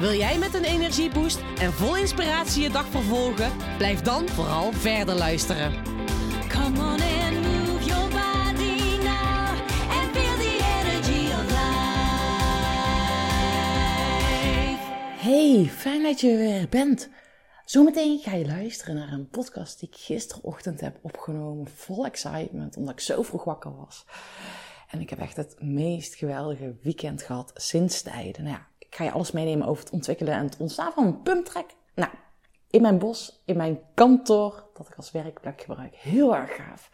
Wil jij met een energieboost en vol inspiratie je dag vervolgen? Blijf dan vooral verder luisteren. Come on and move your body now and feel the energy of life. Hey, fijn dat je er weer bent. Zometeen ga je luisteren naar een podcast die ik gisterochtend heb opgenomen. Vol excitement, omdat ik zo vroeg wakker was. En ik heb echt het meest geweldige weekend gehad sinds tijden. Nou ja, ik ga je alles meenemen over het ontwikkelen en het ontstaan van een pumptrack. Nou, in mijn bos, in mijn kantoor, dat ik als werkplek gebruik. Heel erg gaaf.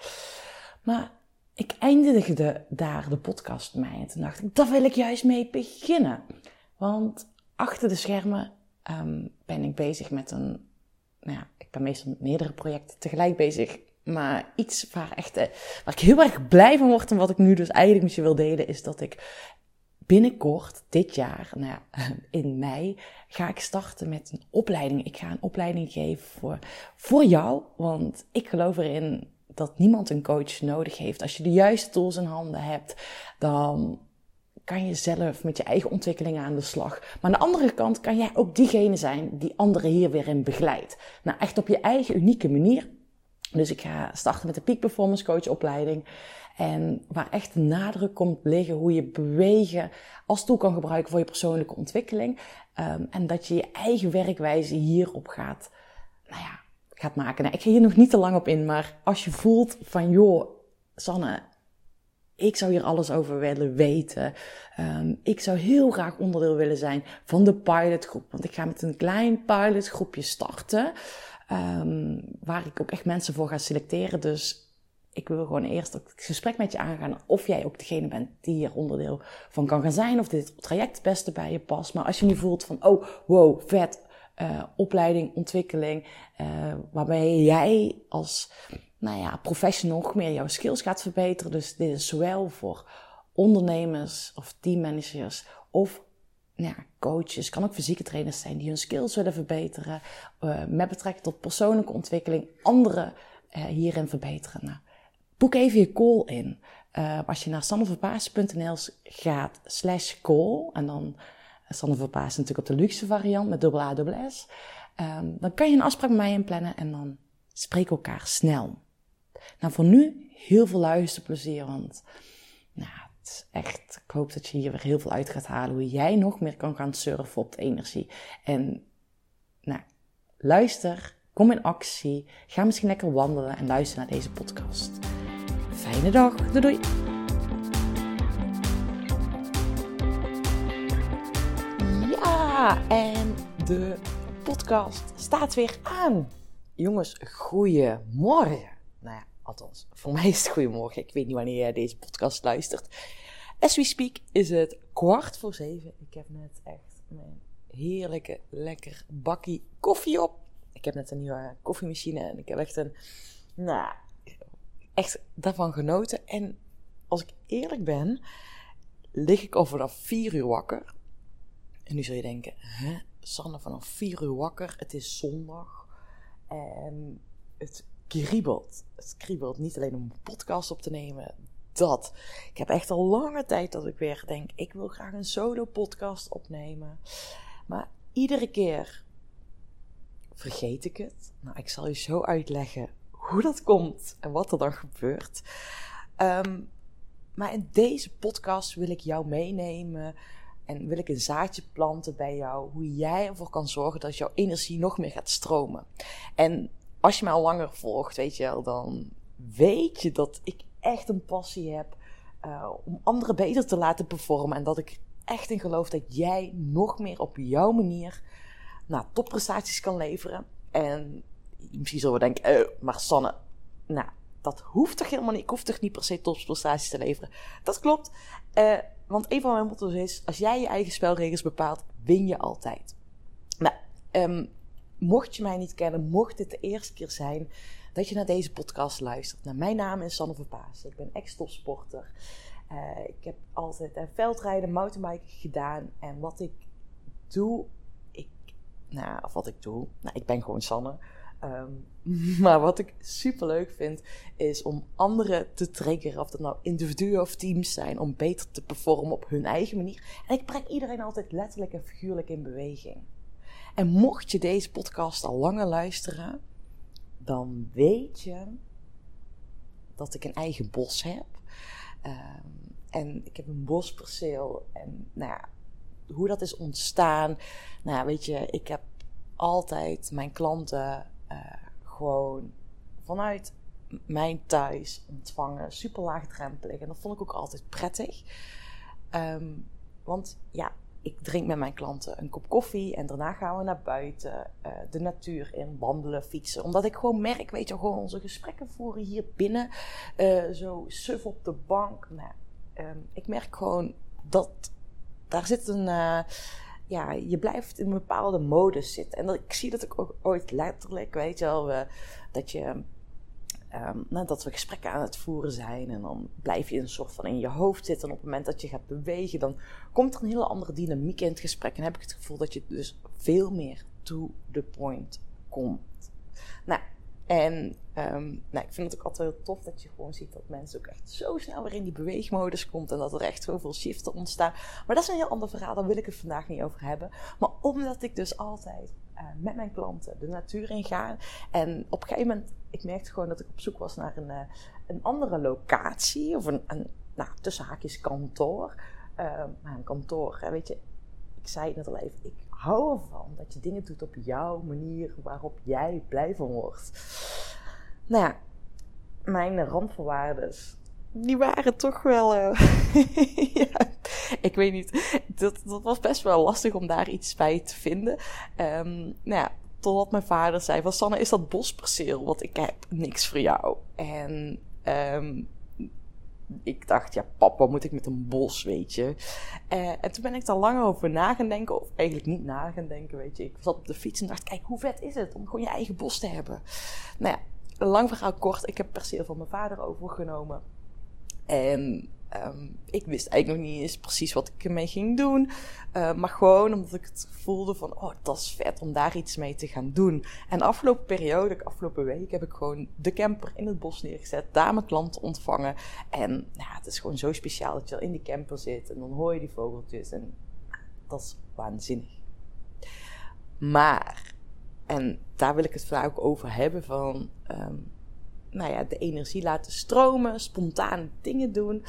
Maar ik eindigde daar de podcast mee en toen dacht ik, daar wil ik juist mee beginnen. Want achter de schermen ehm, ben ik bezig met een, nou ja, ik ben meestal met meerdere projecten tegelijk bezig. Maar iets waar, echt, eh, waar ik heel erg blij van word en wat ik nu dus eigenlijk met je wil delen, is dat ik binnenkort, dit jaar, nou ja, in mei, ga ik starten met een opleiding. Ik ga een opleiding geven voor, voor jou, want ik geloof erin dat niemand een coach nodig heeft. Als je de juiste tools in handen hebt, dan kan je zelf met je eigen ontwikkeling aan de slag. Maar aan de andere kant kan jij ook diegene zijn die anderen hier weer in begeleidt. Nou, echt op je eigen unieke manier. Dus ik ga starten met de Peak Performance Coach opleiding. En waar echt de nadruk komt liggen hoe je bewegen als tool kan gebruiken voor je persoonlijke ontwikkeling. Um, en dat je je eigen werkwijze hierop gaat, nou ja, gaat maken. Nou, ik ga hier nog niet te lang op in, maar als je voelt van joh, Sanne, ik zou hier alles over willen weten. Um, ik zou heel graag onderdeel willen zijn van de pilotgroep. Want ik ga met een klein pilotgroepje starten. Waar ik ook echt mensen voor ga selecteren. Dus ik wil gewoon eerst het gesprek met je aangaan of jij ook degene bent die hier onderdeel van kan gaan zijn. Of dit traject het beste bij je past. Maar als je nu voelt van, oh, wow, vet, uh, opleiding, ontwikkeling. Uh, waarbij jij als nou ja, professional nog meer jouw skills gaat verbeteren. Dus dit is zowel voor ondernemers of teammanagers of ja, coaches, kan ook fysieke trainers zijn die hun skills willen verbeteren. Uh, met betrekking tot persoonlijke ontwikkeling, anderen hierin verbeteren. Boek even je call in. Uh, als je naar sanneverpaas.nl gaat, slash call, en dan Sanne Verpaas natuurlijk op de luxe variant met dubbel A, dubbel S. Um, dan kan je een afspraak met mij inplannen en dan spreken we elkaar snel. Nou, voor nu heel veel luisterplezier, want nou, het is echt, ik hoop dat je hier weer heel veel uit gaat halen. Hoe jij nog meer kan gaan surfen op de energie. En nou, luister, kom in actie, ga misschien lekker wandelen en luister naar deze podcast. Fijne dag, doei doei! Ja, en de podcast staat weer aan. Jongens, goeiemorgen. Nou ja, althans, voor mij is het goeiemorgen. Ik weet niet wanneer jij deze podcast luistert. As we speak is het kwart voor zeven. Ik heb net echt mijn heerlijke, lekker bakkie koffie op. Ik heb net een nieuwe koffiemachine en ik heb echt een, nou, echt daarvan genoten. En als ik eerlijk ben, lig ik al vanaf vier uur wakker. En nu zul je denken, hè, Sanne vanaf vier uur wakker, het is zondag. En het kriebelt. Het kriebelt niet alleen om een podcast op te nemen, dat. Ik heb echt al lange tijd dat ik weer denk, ik wil graag een solo podcast opnemen. Maar iedere keer vergeet ik het. Nou, ik zal je zo uitleggen hoe dat komt en wat er dan gebeurt. Um, maar in deze podcast wil ik jou meenemen en wil ik een zaadje planten bij jou, hoe jij ervoor kan zorgen dat jouw energie nog meer gaat stromen. En als je mij al langer volgt, weet je wel, dan weet je dat ik echt een passie heb uh, om anderen beter te laten performen. En dat ik echt in geloof dat jij nog meer op jouw manier nou, topprestaties kan leveren. En misschien zullen we denken, eh, maar Sanne, nou, dat hoeft toch helemaal niet. Ik hoef toch niet per se topprestaties te leveren. Dat klopt. Uh, want een van mijn motto's is: als jij je eigen spelregels bepaalt, win je altijd. Nou, um, mocht je mij niet kennen, mocht dit de eerste keer zijn dat je naar deze podcast luistert. Nou, mijn naam is Sanne Verpaas. Ik ben ex-topsporter. Uh, ik heb altijd veldrijden, mountainbiken gedaan. En wat ik doe, ik, nou, of wat ik doe, nou, ik ben gewoon Sanne. Um, maar wat ik super leuk vind, is om anderen te triggeren, of dat nou individuen of teams zijn, om beter te performen op hun eigen manier. En ik breng iedereen altijd letterlijk en figuurlijk in beweging. En mocht je deze podcast al langer luisteren, dan weet je dat ik een eigen bos heb. Um, en ik heb een bosperceel. En nou ja, hoe dat is ontstaan. Nou ja, weet je, ik heb altijd mijn klanten uh, gewoon vanuit mijn thuis ontvangen. Super laagdrempelig. En dat vond ik ook altijd prettig. Um, want ja, ik drink met mijn klanten een kop koffie en daarna gaan we naar buiten, uh, de natuur in, wandelen, fietsen. Omdat ik gewoon merk, weet je, gewoon onze gesprekken voeren hier binnen, uh, zo suf op de bank. Nou, um, ik merk gewoon dat daar zit een, ja, je blijft in een bepaalde modus zitten. En dat, ik zie dat ik ook ooit letterlijk, weet je wel, dat je Um, nou, dat we gesprekken aan het voeren zijn. En dan blijf je een soort van in je hoofd zitten. En op het moment dat je gaat bewegen, dan komt er een hele andere dynamiek in het gesprek. En heb ik het gevoel dat je dus veel meer to the point komt. Nou, en um, nou, ik vind het ook altijd heel tof dat je gewoon ziet dat mensen ook echt zo snel weer in die beweegmodus komt. En dat er echt zoveel shiften ontstaan. Maar dat is een heel ander verhaal, daar wil ik het vandaag niet over hebben. Maar omdat ik dus altijd uh, met mijn klanten de natuur in ga. En op een gegeven moment, ik merkte gewoon dat ik op zoek was naar een, uh, een andere locatie. Of een, een nou, tussen haakjes kantoor. Maar een kantoor, weet je. Ik zei het net al even, hou ervan dat je dingen doet op jouw manier waarop jij blij van wordt. Nou ja, mijn randvoorwaarden, die waren toch wel. Uh, ja, ik weet niet. Dat, dat was best wel lastig om daar iets bij te vinden. Um, nou ja, totdat mijn vader zei: van Sanne, is dat bosperceel? Want ik heb niks voor jou. En um, ik dacht, ja, papa, moet ik met een bos, weet je? Uh, en toen ben ik daar lang over na gaan denken, of eigenlijk niet na gaan denken, weet je. Ik zat op de fiets en dacht, kijk, hoe vet is het om gewoon je eigen bos te hebben? Nou ja, lang verhaal kort, ik heb perceel van mijn vader overgenomen. En um, ik wist eigenlijk nog niet eens precies wat ik ermee ging doen. Uh, maar gewoon omdat ik het voelde van, oh, dat is vet om daar iets mee te gaan doen. En afgelopen periode, de afgelopen week, heb ik gewoon de camper in het bos neergezet. Daar mijn klanten ontvangen. En nou, het is gewoon zo speciaal dat je al in die camper zit. En dan hoor je die vogeltjes. En dat is waanzinnig. Maar, en daar wil ik het vandaag ook over hebben van... Um, nou ja, de energie laten stromen, spontaan dingen doen.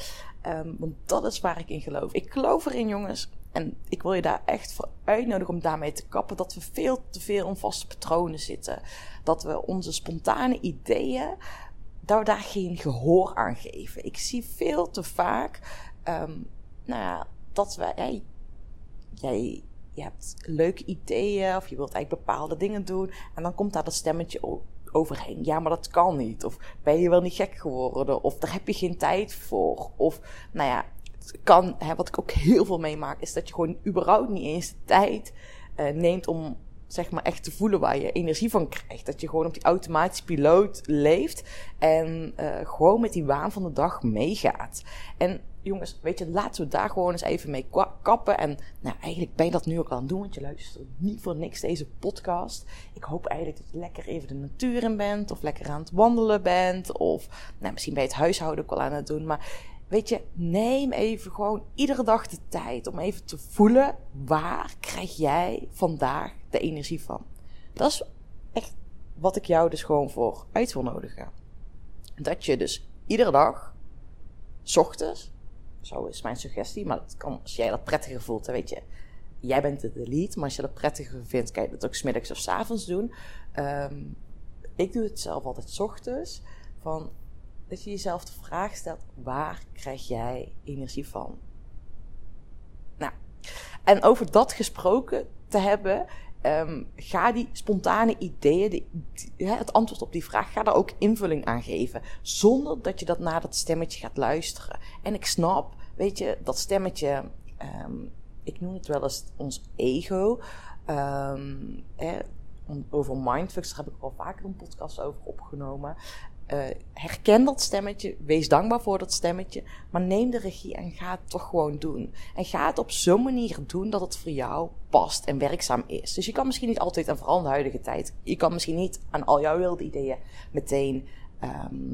Um, want dat is waar ik in geloof. Ik geloof erin, jongens. En ik wil je daar echt voor uitnodigen om daarmee te kappen. Dat we veel te veel in vaste patronen zitten. Dat we onze spontane ideeën, daar geen gehoor aan geven. Ik zie veel te vaak, um, nou ja, dat we, hey, jij, je hebt leuke ideeën of je wilt eigenlijk bepaalde dingen doen. En dan komt daar dat stemmetje op Ja, maar dat kan niet. Of ben je wel niet gek geworden? Of daar heb je geen tijd voor. Of, nou ja, kan, hè, wat ik ook heel veel meemaak, is dat je gewoon überhaupt niet eens de tijd uh, neemt om zeg maar echt te voelen waar je energie van krijgt. Dat je gewoon op die automatische piloot leeft en uh, gewoon met die waan van de dag meegaat. En jongens, weet je, laten we daar gewoon eens even mee kappen. En nou, eigenlijk ben je dat nu ook aan het doen, want je luistert niet voor niks deze podcast. Ik hoop eigenlijk dat je lekker even de natuur in bent, of lekker aan het wandelen bent, of nou, misschien bij het huishouden ook wel aan het doen. Maar weet je, neem even gewoon iedere dag de tijd om even te voelen waar krijg jij vandaag de energie van. Dat is echt wat ik jou dus gewoon voor uit wil nodigen. Dat je dus iedere dag, ochtends, zo is mijn suggestie. Maar als jij dat prettiger voelt, dan weet je, jij bent de lead. Maar als je dat prettiger vindt, kan je dat ook smiddags of s avonds doen. Um, ik doe het zelf altijd s ochtends. Van, dat je jezelf de vraag stelt, waar krijg jij energie van? Nou, en over dat gesproken te hebben, um, ga die spontane ideeën, die, het antwoord op die vraag, ga daar ook invulling aan geven. Zonder dat je dat naar dat stemmetje gaat luisteren. En ik snap, weet je, dat stemmetje, um, ik noem het wel eens ons ego. Om- over mindfucks, daar heb ik al vaker een podcast over opgenomen. Eh, herken dat stemmetje, wees dankbaar voor dat stemmetje, maar neem de regie en ga het toch gewoon doen. En ga het op zo'n manier doen dat het voor jou past en werkzaam is. Dus je kan misschien niet altijd, en vooral in de huidige tijd, je kan misschien niet aan al jouw wilde ideeën meteen, ehm,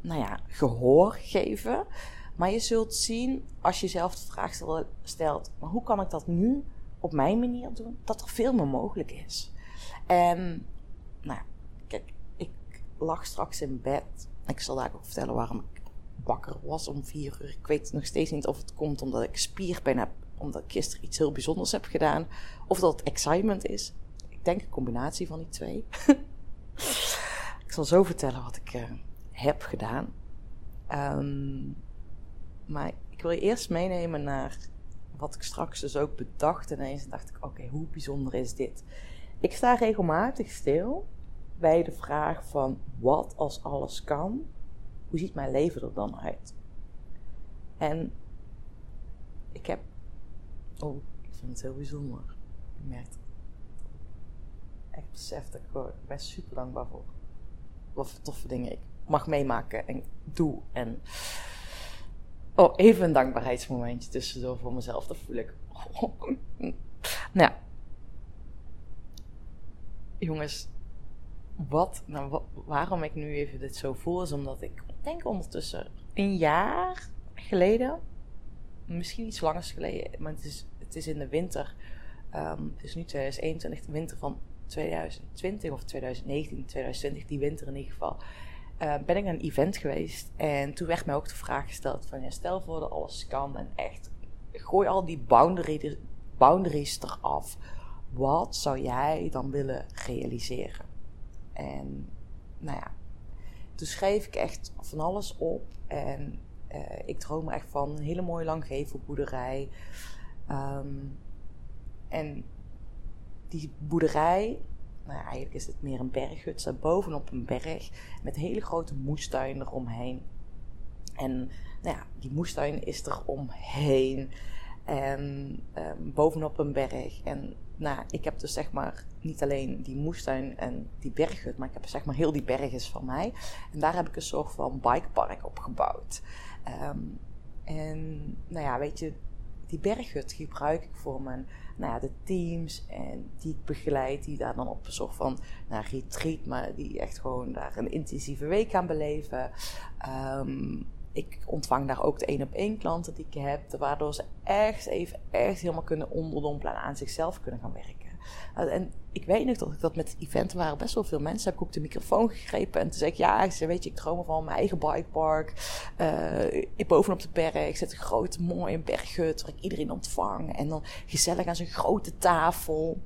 nou ja, gehoor geven. Maar je zult zien, als je zelf de vraag stel- stelt, maar hoe kan ik dat nu op mijn manier doen, dat er veel meer mogelijk is. En, nou kijk, ik lag straks in bed. Ik zal daar ook vertellen waarom ik wakker was om vier uur. Ik weet nog steeds niet of het komt omdat ik spierpijn heb, omdat ik gisteren iets heel bijzonders heb gedaan, of dat het excitement is. Ik denk een combinatie van die twee. ik zal zo vertellen wat ik eh, heb gedaan. Ehm, maar ik wil je eerst meenemen naar wat ik straks dus ook bedacht. En ineens dacht ik, oké, hoe bijzonder is dit? Ik sta regelmatig stil bij de vraag van, wat als alles kan? Hoe ziet mijn leven er dan uit? En ik heb, oh, ik vind het heel bijzonder. Ik merk het. Echt besef dat ik ben super dankbaar voor. Wat voor toffe dingen ik mag meemaken en doe. En Oh, even een dankbaarheidsmomentje tussendoor voor mezelf. Dat voel ik. nou. Jongens, wat, nou, wa- waarom ik nu even dit zo voel, is omdat ik denk ondertussen een jaar geleden, misschien iets langers geleden, maar het is, het is in de winter, ehm, het is nu 2021, de winter van 2020 of 2019, 2020, die winter in ieder geval eh, ben ik naar een event geweest. En toen werd mij ook de vraag gesteld van... Ja, stel voor dat alles kan en echt... Gooi al die boundary, boundaries eraf. Wat zou jij dan willen realiseren? En nou ja... Toen schreef ik echt van alles op. En eh, ik droom echt van een hele mooie langgevelboerderij. Ehm, en die boerderij nou eigenlijk is het meer een berghut. bovenop een berg met hele grote moestuin eromheen. En nou ja, die moestuin is er omheen. En ehm, bovenop een berg. En nou, ik heb dus zeg maar niet alleen die moestuin en die berghut, maar ik heb zeg maar heel die berg is van mij. En daar heb ik een soort van bikepark op gebouwd. Ehm, en nou ja, weet je, die berghut gebruik ik voor mijn ja, de teams en die ik begeleid, die daar dan op een soort van nou, retreat, maar die echt gewoon daar een intensieve week gaan beleven. Ehm, ik ontvang daar ook de één op één klanten die ik heb, waardoor ze echt even echt helemaal kunnen onderdompelen en aan zichzelf kunnen gaan werken. Uh, En ik weet nog dat ik dat met het event waren best wel veel mensen. Heb ik ook de microfoon gegrepen en toen zei ik: Ja, ik weet je, ik droom van mijn eigen bikepark. Uh, ik bovenop de berg. Ik zet een grote, mooie berghut waar ik iedereen ontvang. En dan gezellig aan zo'n grote tafel.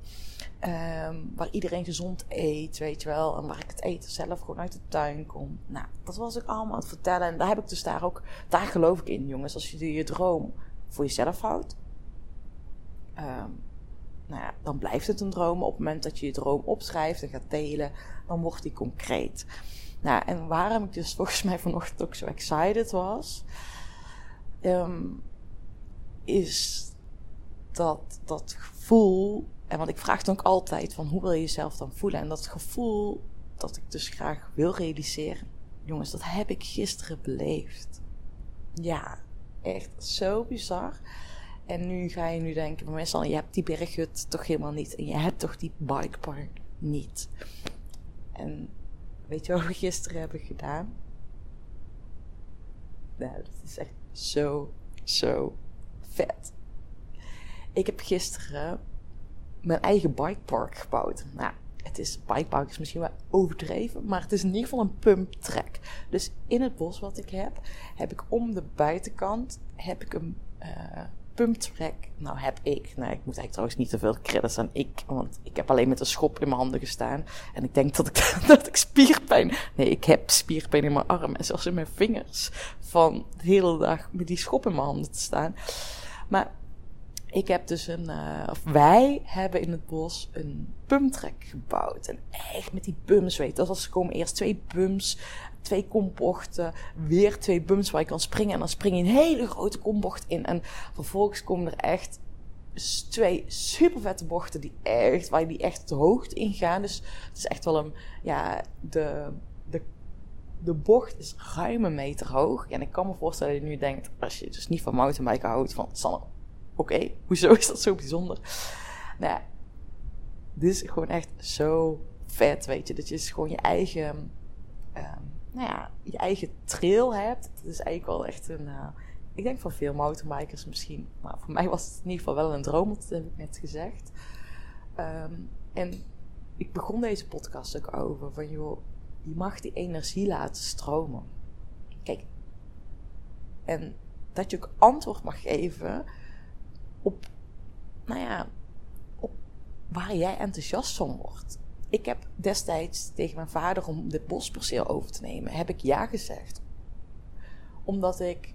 Um, waar iedereen gezond eet, weet je wel. En waar ik het eten zelf gewoon uit de tuin kom. Nou, dat was ik allemaal aan het vertellen. En daar heb ik dus daar ook, daar geloof ik in, jongens. Als je je droom voor jezelf houdt. Um, nou ja, dan blijft het een droom. Op het moment dat je je droom opschrijft en gaat delen, dan wordt die concreet. Nou, en waarom ik dus volgens mij vanochtend ook zo excited was, um, is dat dat gevoel. En want ik vraag dan ook altijd van hoe wil je jezelf dan voelen? En dat gevoel dat ik dus graag wil realiseren. Jongens, dat heb ik gisteren beleefd. Ja, echt zo bizar. En nu ga je nu denken, meestal, je hebt die berghut toch helemaal niet. En je hebt toch die bikepark niet. En weet je wat we gisteren hebben gedaan? Nou, dat is echt zo, zo vet. Ik heb gisteren mijn eigen bikepark gebouwd. Nou, het is, bikepark is misschien wel overdreven, maar het is in ieder geval een pump track. Dus in het bos wat ik heb, heb ik om de buitenkant, heb ik een... Uh, pumptrack. Nou heb ik. Nou, ik moet eigenlijk trouwens niet te veel credits aan ik. Want ik heb alleen met een schop in mijn handen gestaan. En ik denk dat ik, dat ik spierpijn. Nee, ik heb spierpijn in mijn arm en zelfs in mijn vingers. Van de hele dag met die schop in mijn handen te staan. Maar ik heb dus een. Uh, of wij hebben in het bos een pumptrack gebouwd. En echt met die bums, weet je. Dat was er komen eerst twee bums twee kombochten, weer twee bumps waar je kan springen. En dan spring je een hele grote kombocht in. En vervolgens komen er echt twee super vette bochten die echt, waar die echt de hoogte ingaan. Dus het is echt wel een, ja, de, de, de bocht is ruim een meter hoog. En ik kan me voorstellen dat je nu denkt, als je dus niet van mountainbiken houdt, van Sanne, oké, hoezo is dat zo bijzonder? Nou dit is gewoon echt zo vet, weet je. Dat je dus gewoon je eigen, ehm, nou ja, je eigen trail hebt. Het is eigenlijk wel echt een, eh, ik denk van veel mountainbikers misschien. Maar voor mij was het in ieder geval wel een droom, dat heb ik net gezegd. Ehm, en ik begon deze podcast ook over van, joh, je mag die energie laten stromen. Kijk, en dat je ook antwoord mag geven op, nou ja, op waar jij enthousiast van wordt. Ik heb destijds tegen mijn vader om dit bosperceel over te nemen, heb ik ja gezegd. Omdat ik,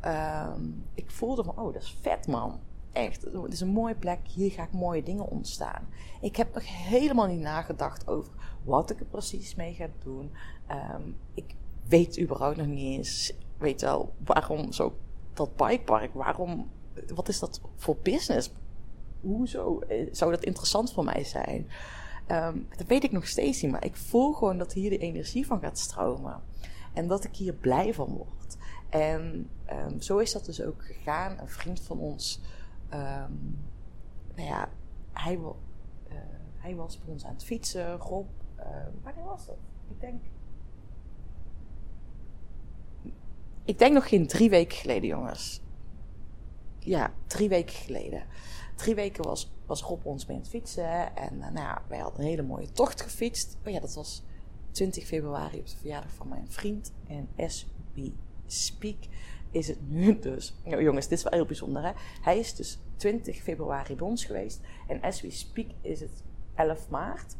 ehm, ik voelde van, oh, dat is vet man. Echt, het is een mooie plek, hier ga ik mooie dingen ontstaan. Ik heb nog helemaal niet nagedacht over wat ik er precies mee ga doen. Ehm, ik weet überhaupt nog niet eens, weet wel, waarom zo dat bikepark, waarom, wat is dat voor business? Hoezo eh, zou dat interessant voor mij zijn? Ehm, dat weet ik nog steeds niet, maar ik voel gewoon dat hier de energie van gaat stromen. En dat ik hier blij van word. En ehm, zo is dat dus ook gegaan. Een vriend van ons, ehm, nou ja, hij, eh, hij was bij ons aan het fietsen. Rob, wanneer was dat? Ik denk. Ik denk nog geen drie weken geleden, jongens. Ja, drie weken geleden. Drie weken was, was Rob ons mee aan het fietsen. En eh, nou ja, wij hadden een hele mooie tocht gefietst. Oh ja, dat was 20 februari op de verjaardag van mijn vriend. En we speak is het nu dus... Nou, jongens, dit is wel heel bijzonder, hè? Hij is dus 20 februari bij ons geweest. En as we speak is het 11 maart.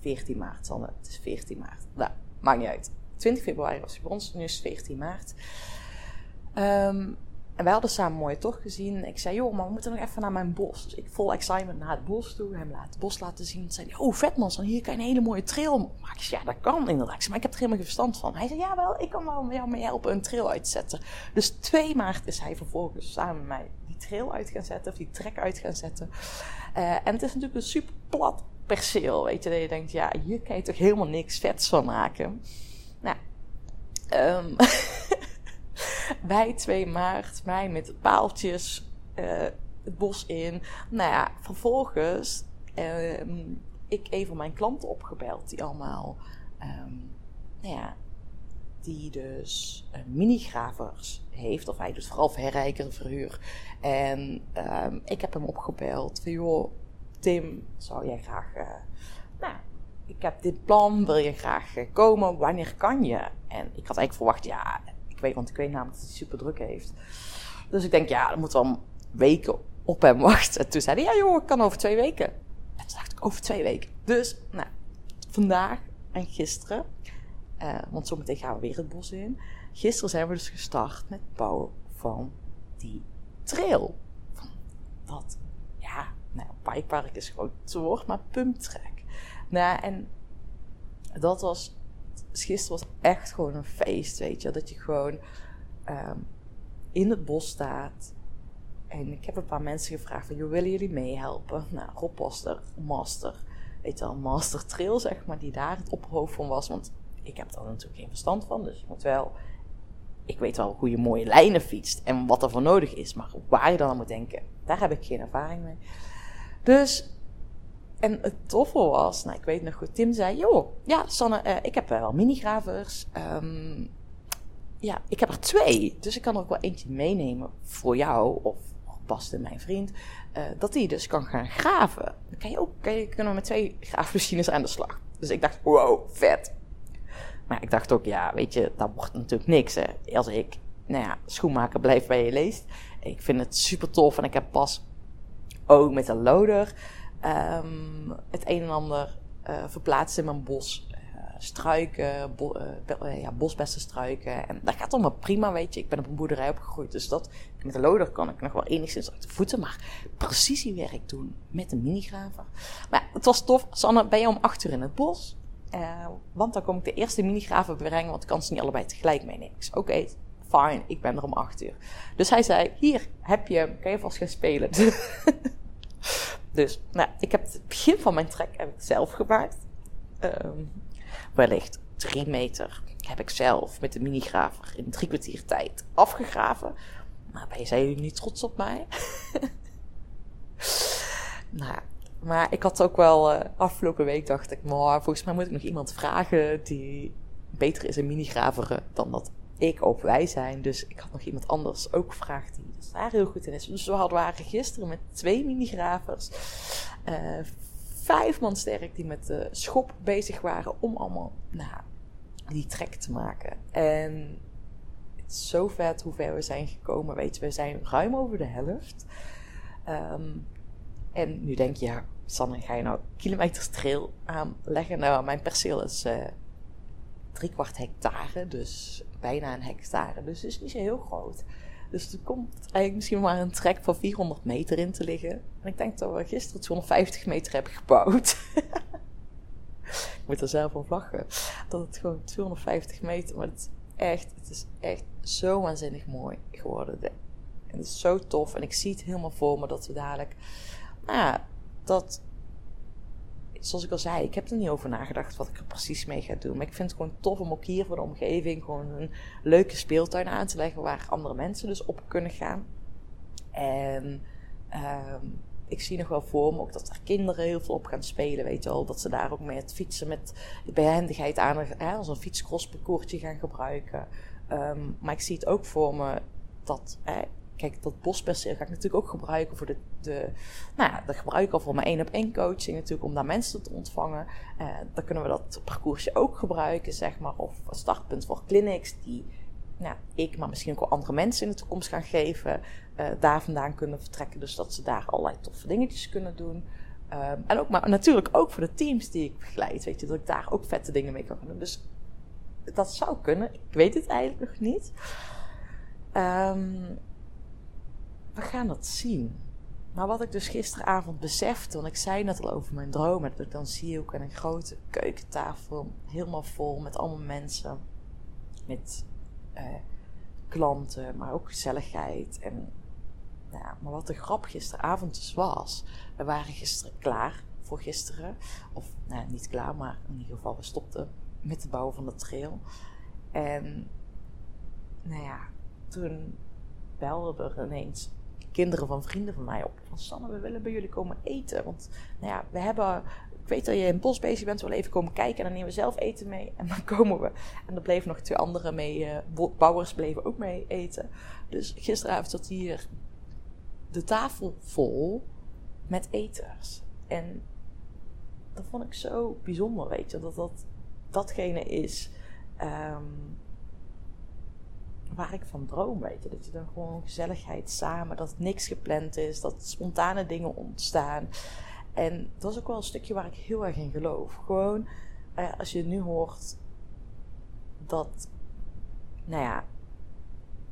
14 maart, Sanne. Het is 14 maart. Nou, maakt niet uit. 20 februari was hij bij ons, nu is het 14 maart. Ehm, en wij hadden samen een mooie tocht gezien. Ik zei, joh, maar we moeten nog even naar mijn bos. Dus ik vol excitement naar het bos toe. Hem laat het bos laten zien. Toen zei hij, oh vet man, San, hier kan je een hele mooie trail maken. Ja, dat kan inderdaad. Maar ik heb er helemaal geen verstand van. Hij zei, ja wel, ik kan wel jou mee helpen een trail uitzetten. Dus 2 maart is hij vervolgens samen met mij die trail uit gaan zetten. Of die trek uit gaan zetten. Eh, en het is natuurlijk een super plat perceel. Weet je, dat je denkt, ja, hier kan je toch helemaal niks vets van maken. Nou, ehm wij 2 maart, mij met paaltjes eh, het bos in. Nou ja, vervolgens ehm, ik een van mijn klanten opgebeld die allemaal, ehm, nou ja, die dus eh, minigravers heeft. Of hij doet vooral verrijker, verhuur. En ehm, ik heb hem opgebeld van, joh, Tim, zou jij graag... eh, nou, ik heb dit plan, wil je graag komen? Wanneer kan je? En ik had eigenlijk verwacht, ja, want ik weet namelijk dat hij super druk heeft. Dus ik denk, ja, dan moeten we al weken op hem wachten. En toen zei hij, ja joh, ik kan over twee weken. En toen dacht ik, over twee weken. Dus, nou, vandaag en gisteren, eh, want zometeen gaan we weer het bos in. Gisteren zijn we dus gestart met bouwen van die trail. Van dat, ja, nou, bikepark is gewoon het woord, maar pumptrack. Nou, en dat was, gisteren was echt gewoon een feest, weet je. Dat je gewoon ehm, in het bos staat. En ik heb een paar mensen gevraagd van, willen jullie meehelpen? Nou, Rob was er, master, weet je master trail, zeg maar, die daar het opperhoofd van was. Want ik heb daar natuurlijk geen verstand van, dus je moet wel... Ik weet wel hoe je mooie lijnen fietst en wat er voor nodig is. Maar waar je dan aan moet denken, daar heb ik geen ervaring mee. Dus en het toffe was, nou ik weet nog goed, Tim zei, joh, ja Sanne, eh, ik heb wel minigravers. Ehm ja, ik heb er twee, dus ik kan er ook wel eentje meenemen voor jou of Bast en mijn vriend. eh, dat die dus kan gaan graven. Dan kan je ook, kan je, kunnen we met twee graafmachines aan de slag. Dus ik dacht, wow, vet. Maar ik dacht ook, ja, weet je, dat wordt natuurlijk niks. Hè. Als ik, nou ja, schoenmaker blijft bij je leest. Ik vind het super tof en ik heb pas ook met een loader ehm, het een en ander eh, verplaatst in mijn bos. Eh, struiken, bo be- eh, bosbessenstruiken. En dat gaat allemaal prima, weet je. Ik ben op een boerderij opgegroeid, dus dat, met de loader kan ik nog wel enigszins uit de voeten. Maar precisiewerk doen met een minigraver. Maar het was tof. Sanne, ben je om acht uur in het bos? Want dan kom ik de eerste minigraver brengen, want ik kan ze niet allebei tegelijk meenemen. Ik oké, fine, ik ben er om acht uur. Dus hij zei, hier heb je, kan je vast gaan spelen. dus, nou, ik heb het begin van mijn trek zelf gemaakt. Ehm, wellicht drie meter heb ik zelf met de minigraver in drie kwartier tijd afgegraven. Maar ben zijn niet trots op mij? nou, maar ik had ook wel uh, afgelopen week dacht ik, maar volgens mij moet ik nog iemand vragen die beter is in minigraveren dan dat ik of wij zijn. Dus ik had nog iemand anders ook gevraagd die daar heel goed in is. Dus we hadden waren gisteren met twee minigravers. Uh, vijf man sterk die met de schop bezig waren om allemaal nou, die trek te maken. En het is zo vet hoe ver we zijn gekomen. Weet je, we zijn ruim over de helft. Um, en nu denk je, ja, Sanne, ga je nou kilometers trail aanleggen? Nou, mijn perceel is uh, drie kwart hectare, dus bijna een hectare. Dus het is niet zo heel groot. Dus er komt eigenlijk misschien maar een trek van 400 meter in te liggen. En ik denk dat we gisteren 250 meter hebben gebouwd. ik moet er zelf op lachen. Dat het gewoon 250 meter, maar het is echt, het is echt zo waanzinnig mooi geworden. En het is zo tof. En ik zie het helemaal voor me dat we dadelijk, nou ja, dat, zoals ik al zei, ik heb er niet over nagedacht wat ik er precies mee ga doen. Maar ik vind het gewoon tof om ook hier voor de omgeving gewoon een leuke speeltuin aan te leggen waar andere mensen dus op kunnen gaan. En um, ik zie nog wel voor me ook dat er kinderen heel veel op gaan spelen, weet je wel. Dat ze daar ook met het fietsen met behendigheid aan, hè, als een fietscrossparcoursje gaan gebruiken. Um, maar ik zie het ook voor me dat, kijk, dat bosperceel ga ik natuurlijk ook gebruiken voor de, de nou ja, dat gebruik ik al voor mijn één op één coaching natuurlijk, om daar mensen te ontvangen. Uh, dan kunnen we dat parcoursje ook gebruiken, zeg maar, of een startpunt voor clinics die nou, ik, maar misschien ook wel andere mensen in de toekomst gaan geven, uh, daar vandaan kunnen vertrekken. Dus dat ze daar allerlei toffe dingetjes kunnen doen. Um, en ook, maar natuurlijk ook voor de teams die ik begeleid, weet je, dat ik daar ook vette dingen mee kan doen. Dus dat zou kunnen. Ik weet het eigenlijk nog niet. Um, we gaan dat zien. Maar wat ik dus gisteravond besefte, want ik zei net al over mijn dromen, dat ik dan zie ook een grote keukentafel helemaal vol met allemaal mensen. Met eh, klanten, maar ook gezelligheid. En, nou ja, maar wat de grap gisteravond dus was, we waren gisteren klaar voor gisteren. Of nou, niet klaar, maar in ieder geval we stopten met de bouw van de trail. En nou ja, toen belde er ineens kinderen van vrienden van mij op. Van Sanne, we willen bij jullie komen eten. Want nou ja, we hebben. Ik weet dat je in bos bezig bent, we willen even komen kijken. En dan nemen we zelf eten mee. En dan komen we. En er bleven nog twee andere mee. Uh, bouwers bleven ook mee eten. Dus gisteravond zat hier de tafel vol met eters. En dat vond ik zo bijzonder, weet je. Dat dat datgene is. Um, waar ik van droom, weet je. Dat je dan gewoon gezelligheid samen, dat niks gepland is, dat spontane dingen ontstaan. En dat is ook wel een stukje waar ik heel erg in geloof. Gewoon, eh, als je nu hoort dat, nou ja,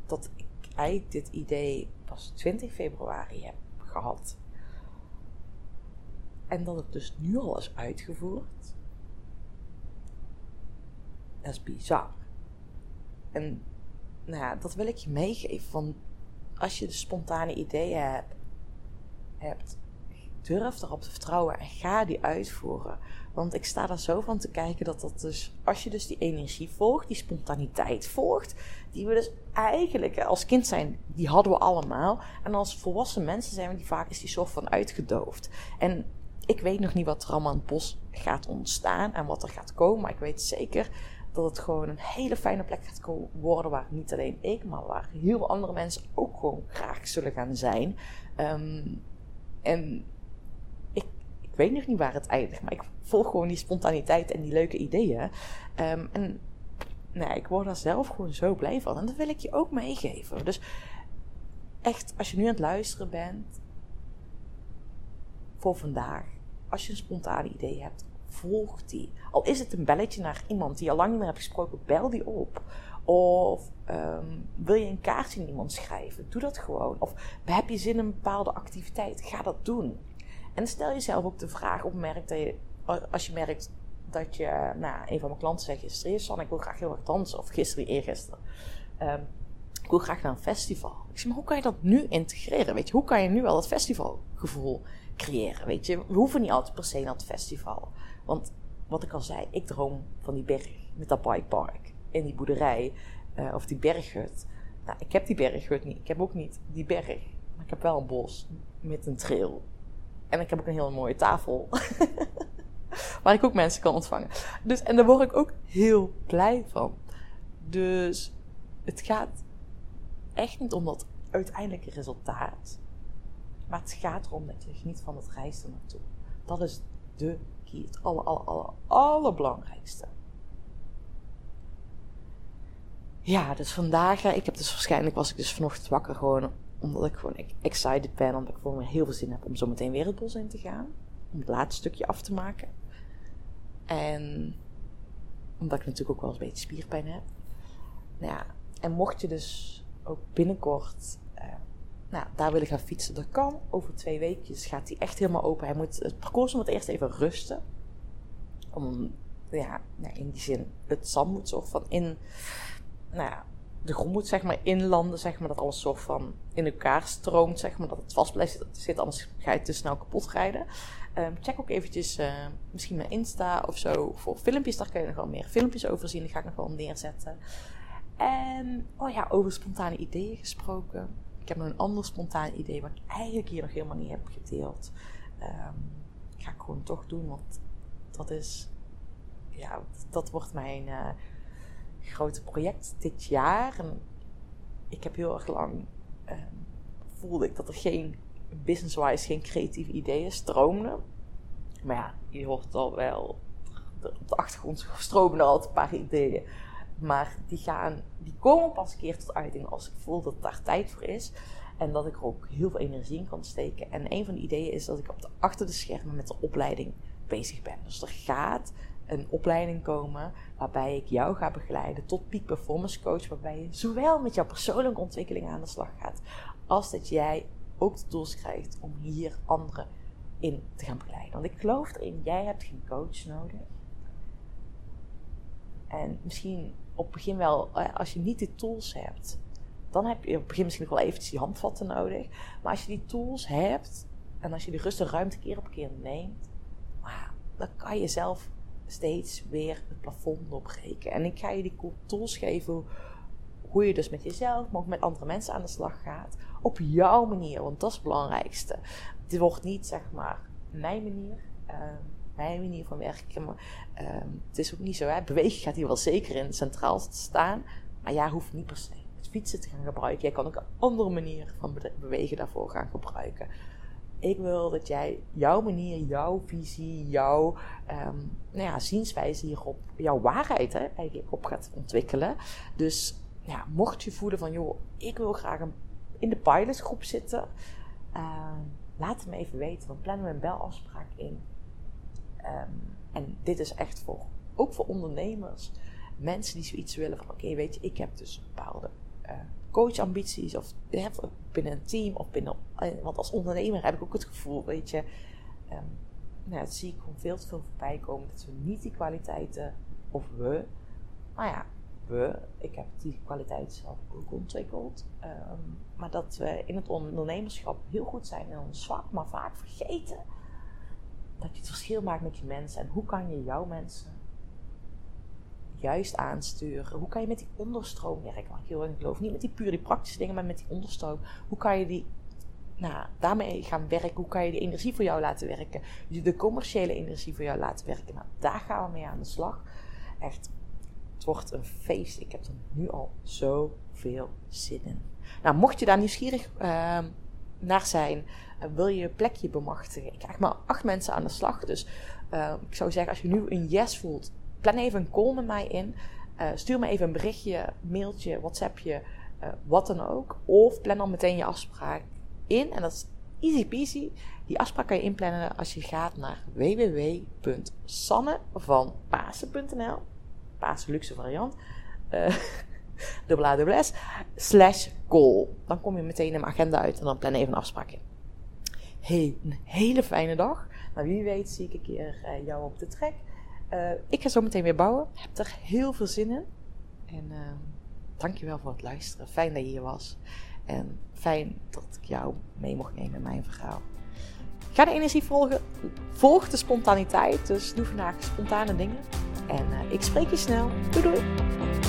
dat ik eigenlijk dit idee pas 20 februari heb gehad. En dat het dus nu al is uitgevoerd. Dat is bizar. En nou ja, dat wil ik je meegeven. Want als je de spontane ideeën hebt, hebt, durf erop te vertrouwen en ga die uitvoeren. Want ik sta er zo van te kijken dat dat dus, als je dus die energie volgt, die spontaniteit volgt, die we dus eigenlijk als kind zijn, die hadden we allemaal. En als volwassen mensen zijn we die vaak is die soort van uitgedoofd. En ik weet nog niet wat er allemaal in het bos gaat ontstaan en wat er gaat komen, maar ik weet zeker dat het gewoon een hele fijne plek gaat worden waar niet alleen ik, maar waar heel veel andere mensen ook gewoon graag zullen gaan zijn. Um, en ik, weet nog niet waar het eindigt, maar ik volg gewoon die spontaniteit en die leuke ideeën. Um, en nou, ik word daar zelf gewoon zo blij van. En dat wil ik je ook meegeven. Dus echt, als je nu aan het luisteren bent voor vandaag, als je een spontane idee hebt, volg die. Al is het een belletje naar iemand die je al lang niet meer hebt gesproken, bel die op. Of um, wil je een kaartje aan iemand schrijven? Doe dat gewoon. Of heb je zin in een bepaalde activiteit? Ga dat doen. En stel jezelf ook de vraag op dat je, als je merkt dat je, nou, een van mijn klanten zei gisteren, San, ik wil graag heel erg dansen. Of gisteren, eergisteren. Um, ik wil graag naar een festival. Ik zeg, maar hoe kan je dat nu integreren? Weet je, hoe kan je nu al dat festivalgevoel creëren? Weet je, we hoeven niet altijd per se naar het festival. Want wat ik al zei, ik droom van die berg met dat bikepark en die boerderij eh, of die berghut. Nou, ik heb die berghut niet. Ik heb ook niet die berg. Maar ik heb wel een bos met een trail. En ik heb ook een hele mooie tafel. waar ik ook mensen kan ontvangen. Dus, en daar word ik ook heel blij van. Dus het gaat echt niet om dat uiteindelijke resultaat. Maar het gaat erom dat je geniet van het reis er naartoe. Dat is de Het aller, allerbelangrijkste. Ja, dus vandaag, eh, ik heb dus waarschijnlijk was ik dus vanochtend wakker gewoon omdat ik gewoon excited ben, omdat ik gewoon heel veel zin heb om zo meteen weer het bos in te gaan. Om het laatste stukje af te maken. En omdat ik natuurlijk ook wel eens een beetje spierpijn heb. Nou ja, en mocht je dus ook binnenkort uh, nou, daar willen gaan fietsen, dat kan. Over twee weekjes gaat hij echt helemaal open. Hij moet, het parcours moet eerst even rusten. Om, ja, nou, in die zin, het zand moet zo van in, nou ja, de grond moet zeg maar inlanden, zeg maar, dat alles zo van in elkaar stroomt, zeg maar, dat het vast blijft zitten, anders ga je te snel kapot rijden. Um, check ook eventjes uh, misschien mijn Insta of zo voor filmpjes, daar kun je nog wel meer filmpjes over zien, die ga ik nog wel neerzetten. En, oh ja, over spontane ideeën gesproken. Ik heb nog een ander spontaan idee wat ik eigenlijk hier nog helemaal niet heb gedeeld. Um, ga ik gewoon toch doen, want dat is, ja, dat wordt mijn... Uh, grote project dit jaar. En ik heb heel erg lang uh, voelde ik dat er geen business-wise geen creatieve ideeën stroomden. Maar ja, je hoort al wel op de achtergrond stromen er altijd een paar ideeën. Maar die, gaan, die komen pas een keer tot uiting als ik voel dat daar tijd voor is. En dat ik er ook heel veel energie in kan steken. En een van de ideeën is dat ik op de, achter de schermen met de opleiding bezig ben. Dus er gaat een opleiding komen waarbij ik jou ga begeleiden tot peak performance coach, waarbij je zowel met jouw persoonlijke ontwikkeling aan de slag gaat, als dat jij ook de tools krijgt om hier anderen in te gaan begeleiden. Want ik geloof erin, jij hebt geen coach nodig. En misschien op begin wel, eh, als je niet die tools hebt, dan heb je op het begin misschien nog wel eventjes die handvatten nodig. Maar als je die tools hebt en als je die rust en ruimte keer op keer neemt, dan kan je zelf steeds weer het plafond doorbreken. En ik ga je die tools geven hoe je dus met jezelf, maar ook met andere mensen aan de slag gaat. Op jouw manier, want dat is het belangrijkste. Het wordt niet, zeg maar, mijn manier. Uh, mijn manier van werken. Maar, uh, het is ook niet zo, hè. Bewegen gaat hier wel zeker in centraal staan. Maar jij hoeft niet per se het fietsen te gaan gebruiken. Jij kan ook een andere manier van bewegen daarvoor gaan gebruiken. Ik wil dat jij jouw manier, jouw visie, jouw um, nou ja, zienswijze hierop, jouw waarheid hè, eigenlijk op gaat ontwikkelen. Dus ja, mocht je voelen van, joh, ik wil graag in de pilotgroep zitten, uh, laat het me even weten. Dan plannen we een belafspraak in. Um, en dit is echt voor, ook voor ondernemers, mensen die zoiets willen van, oké, weet je, ik heb dus bepaalde uh, coachambities of binnen een team of binnen. Want als ondernemer heb ik ook het gevoel, weet je, um, nou, zie ik gewoon veel te veel voorbij komen dat we niet die kwaliteiten, of we, nou ja, we, ik heb die kwaliteiten zelf ook ontwikkeld, um, maar dat we in het ondernemerschap heel goed zijn in ons zwak, maar vaak vergeten dat je het verschil maakt met je mensen en hoe kan je jouw mensen juist aansturen? Hoe kan je met die onderstroom werken? Want ik heel erg geloof niet met die pure die praktische dingen, maar met die onderstroom. Hoe kan je die, nou, daarmee gaan werken? Hoe kan je die energie voor jou laten werken? De commerciële energie voor jou laten werken? Nou, daar gaan we mee aan de slag. Echt, het wordt een feest. Ik heb er nu al zoveel zin in. Nou, mocht je daar nieuwsgierig uh, naar zijn, uh, wil je je plekje bemachtigen. Ik krijg maar acht mensen aan de slag. Dus uh, ik zou zeggen, als je nu een yes voelt, plan even een call met mij in. Uh, stuur me even een berichtje, mailtje, WhatsAppje, uh, wat dan ook. Of plan dan meteen je afspraak in. En dat is easy peasy. Die afspraak kan je inplannen als je gaat naar www.sannevanpasen.nl Pasen luxe variant. Dubbel A, dubbel S. Slash call. Dan kom je meteen in mijn agenda uit en dan plan even een afspraak in. Een hele fijne dag. Maar wie weet zie ik een keer jou op de trek. Uh, ik ga zo meteen weer bouwen. Heb er heel veel zin in. En uh, dankjewel voor het luisteren. Fijn dat je hier was. En fijn dat ik jou mee mocht nemen in mijn verhaal. Ga de energie volgen. Volg de spontaniteit. Dus doe vandaag spontane dingen. En uh, ik spreek je snel. Doei doei.